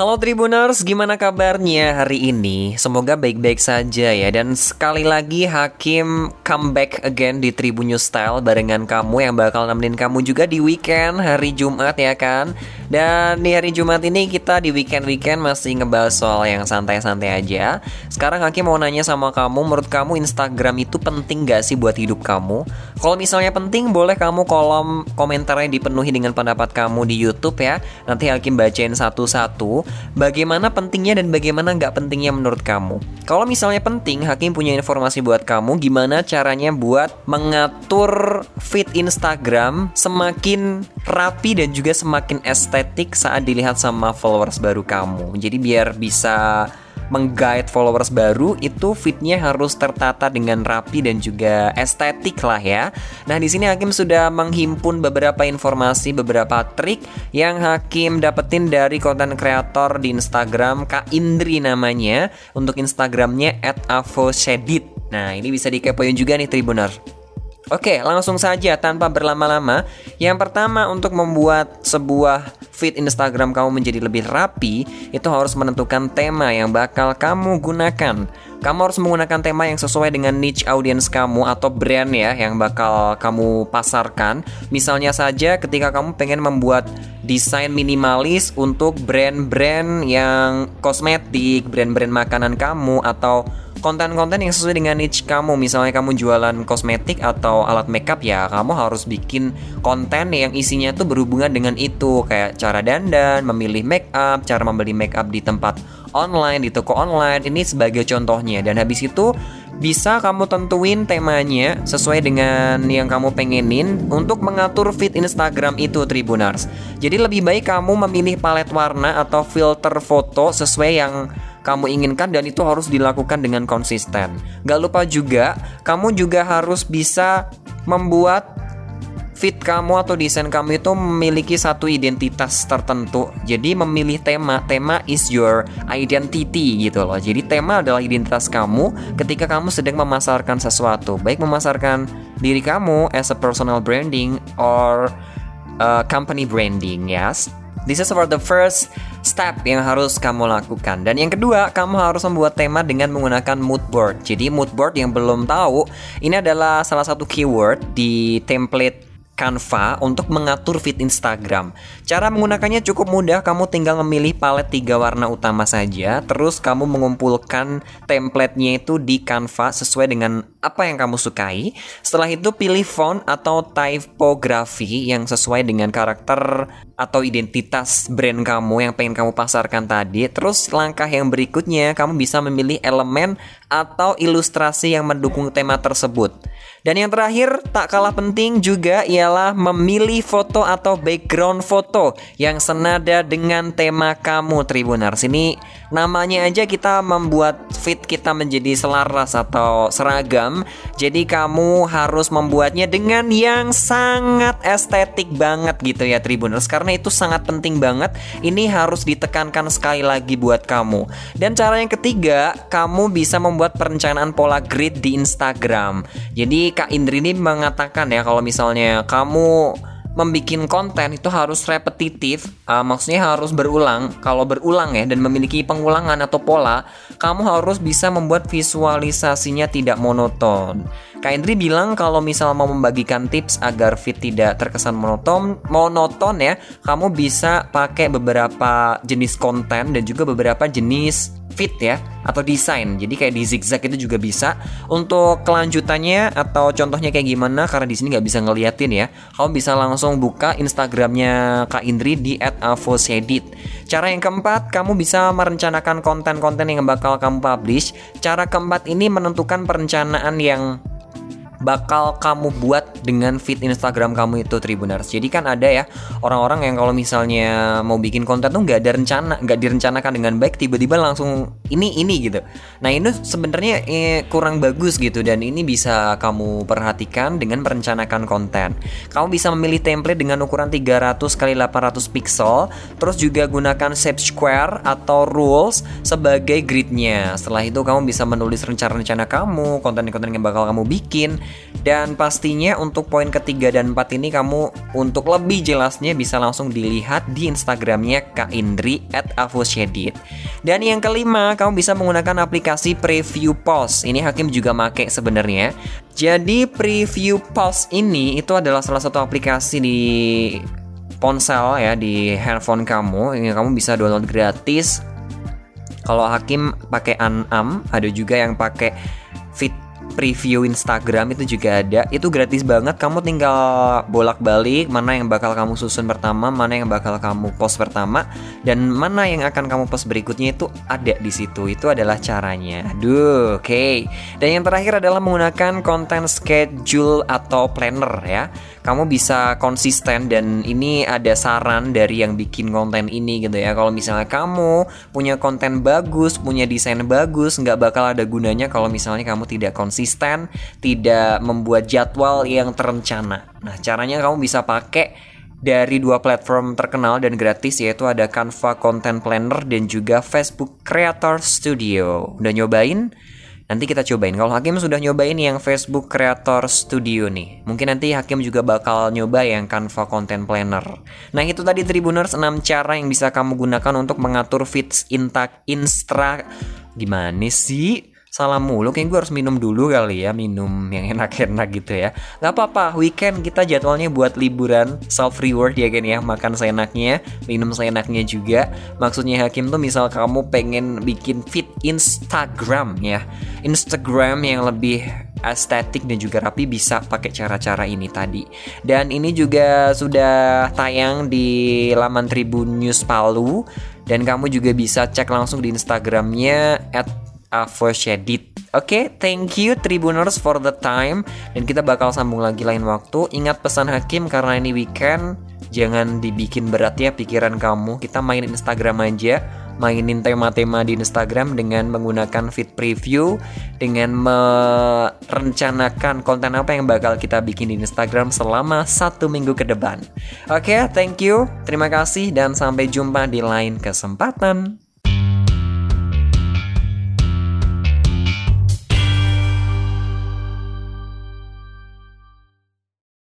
Halo Tribuners, gimana kabarnya hari ini? Semoga baik-baik saja ya. Dan sekali lagi Hakim comeback again di Tribun News Style Barengan kamu yang bakal nemenin kamu juga di weekend hari Jumat ya kan? Dan di hari Jumat ini kita di weekend-weekend masih ngebahas soal yang santai-santai aja. Sekarang Hakim mau nanya sama kamu Menurut kamu Instagram itu penting gak sih buat hidup kamu? Kalau misalnya penting boleh kamu kolom komentarnya dipenuhi dengan pendapat kamu di Youtube ya. Nanti Hakim bacain satu-satu bagaimana pentingnya dan bagaimana nggak pentingnya menurut kamu. Kalau misalnya penting, Hakim punya informasi buat kamu gimana caranya buat mengatur feed Instagram semakin rapi dan juga semakin estetik saat dilihat sama followers baru kamu. Jadi biar bisa mengguide followers baru itu fitnya harus tertata dengan rapi dan juga estetik lah ya. Nah di sini Hakim sudah menghimpun beberapa informasi, beberapa trik yang Hakim dapetin dari konten kreator di Instagram Kak Indri namanya untuk Instagramnya @avoshedit. Nah ini bisa dikepoin juga nih Tribuner. Oke, langsung saja tanpa berlama-lama. Yang pertama untuk membuat sebuah feed Instagram kamu menjadi lebih rapi, itu harus menentukan tema yang bakal kamu gunakan. Kamu harus menggunakan tema yang sesuai dengan niche audience kamu atau brand ya yang bakal kamu pasarkan. Misalnya saja ketika kamu pengen membuat desain minimalis untuk brand-brand yang kosmetik, brand-brand makanan kamu atau konten-konten yang sesuai dengan niche kamu misalnya kamu jualan kosmetik atau alat makeup ya kamu harus bikin konten yang isinya tuh berhubungan dengan itu kayak cara dandan memilih makeup cara membeli makeup di tempat online di toko online ini sebagai contohnya dan habis itu bisa kamu tentuin temanya sesuai dengan yang kamu pengenin untuk mengatur feed Instagram itu Tribunars. Jadi lebih baik kamu memilih palet warna atau filter foto sesuai yang kamu inginkan dan itu harus dilakukan dengan konsisten. Gak lupa juga, kamu juga harus bisa membuat fit kamu atau desain kamu itu memiliki satu identitas tertentu. Jadi memilih tema, tema is your identity gitu loh. Jadi tema adalah identitas kamu ketika kamu sedang memasarkan sesuatu, baik memasarkan diri kamu as a personal branding or uh, company branding, yes. This is for the first step yang harus kamu lakukan. Dan yang kedua, kamu harus membuat tema dengan menggunakan mood board. Jadi mood board yang belum tahu, ini adalah salah satu keyword di template Canva untuk mengatur feed Instagram. Cara menggunakannya cukup mudah, kamu tinggal memilih palet tiga warna utama saja, terus kamu mengumpulkan templatenya itu di Canva sesuai dengan apa yang kamu sukai. Setelah itu pilih font atau typography yang sesuai dengan karakter atau identitas brand kamu yang pengen kamu pasarkan tadi. Terus langkah yang berikutnya, kamu bisa memilih elemen atau ilustrasi yang mendukung tema tersebut. Dan yang terakhir, tak kalah penting juga ialah memilih foto atau background foto yang senada dengan tema kamu Tribunars. Ini namanya aja kita membuat fit kita menjadi selaras atau seragam. Jadi kamu harus membuatnya dengan yang sangat estetik banget gitu ya Tribuners karena itu sangat penting banget. Ini harus ditekankan sekali lagi buat kamu. Dan cara yang ketiga, kamu bisa membuat perencanaan pola grid di Instagram. Jadi Kak Indri ini mengatakan ya kalau misalnya kamu membuat konten itu harus repetitif, uh, maksudnya harus berulang. Kalau berulang ya dan memiliki pengulangan atau pola, kamu harus bisa membuat visualisasinya tidak monoton. Kak Indri bilang kalau misal mau membagikan tips agar fit tidak terkesan monoton, monoton ya, kamu bisa pakai beberapa jenis konten dan juga beberapa jenis fit ya atau desain. Jadi kayak di zigzag itu juga bisa. Untuk kelanjutannya atau contohnya kayak gimana karena di sini nggak bisa ngeliatin ya. Kamu bisa langsung buka Instagramnya Kak Indri di @avosedit. Cara yang keempat, kamu bisa merencanakan konten-konten yang bakal kamu publish. Cara keempat ini menentukan perencanaan yang bakal kamu buat dengan feed Instagram kamu itu Tribuners. Jadi kan ada ya orang-orang yang kalau misalnya mau bikin konten tuh nggak ada rencana, nggak direncanakan dengan baik, tiba-tiba langsung ini ini gitu. Nah ini sebenarnya eh, kurang bagus gitu dan ini bisa kamu perhatikan dengan merencanakan konten. Kamu bisa memilih template dengan ukuran 300 kali 800 pixel, terus juga gunakan shape square atau rules sebagai gridnya. Setelah itu kamu bisa menulis rencana-rencana kamu, konten-konten yang bakal kamu bikin, dan pastinya untuk poin ketiga dan empat ini kamu untuk lebih jelasnya bisa langsung dilihat di Instagramnya Kak Indri at. Dan yang kelima, kamu bisa menggunakan aplikasi Preview Post. Ini Hakim juga make sebenarnya. Jadi Preview Post ini itu adalah salah satu aplikasi di ponsel ya di handphone kamu. Ini kamu bisa download gratis. Kalau Hakim pakai Anam, ada juga yang pakai preview Instagram itu juga ada. Itu gratis banget. Kamu tinggal bolak-balik mana yang bakal kamu susun pertama mana yang bakal kamu post pertama dan mana yang akan kamu post berikutnya itu ada di situ. Itu adalah caranya. Aduh oke. Okay. dan yang terakhir adalah menggunakan content schedule atau planner ya. Kamu bisa konsisten dan ini ada saran dari yang bikin konten ini gitu ya. Kalau misalnya kamu punya konten bagus punya desain bagus nggak bakal ada gunanya kalau misalnya kamu tidak konsisten tidak membuat jadwal yang terencana nah caranya kamu bisa pakai dari dua platform terkenal dan gratis yaitu ada Canva Content Planner dan juga Facebook Creator Studio. Udah nyobain? Nanti kita cobain. Kalau Hakim sudah nyobain yang Facebook Creator Studio nih. Mungkin nanti Hakim juga bakal nyoba yang Canva Content Planner. Nah, itu tadi Tribuners 6 cara yang bisa kamu gunakan untuk mengatur feeds intak instra gimana sih? Salah mulu kayak gue harus minum dulu kali ya minum yang enak-enak gitu ya nggak apa-apa weekend kita jadwalnya buat liburan self reward ya kan ya makan seenaknya minum seenaknya juga maksudnya Hakim tuh misal kamu pengen bikin fit Instagram ya Instagram yang lebih estetik dan juga rapi bisa pakai cara-cara ini tadi. Dan ini juga sudah tayang di laman Tribun News Palu dan kamu juga bisa cek langsung di Instagramnya at Avoshedit. Oke, okay, thank you Tribuners for the time dan kita bakal sambung lagi lain waktu. Ingat pesan Hakim karena ini weekend, jangan dibikin berat ya pikiran kamu. Kita main Instagram aja, mainin tema-tema di Instagram dengan menggunakan feed preview, dengan merencanakan konten apa yang bakal kita bikin di Instagram selama satu minggu ke depan. Oke, okay, thank you, terima kasih dan sampai jumpa di lain kesempatan.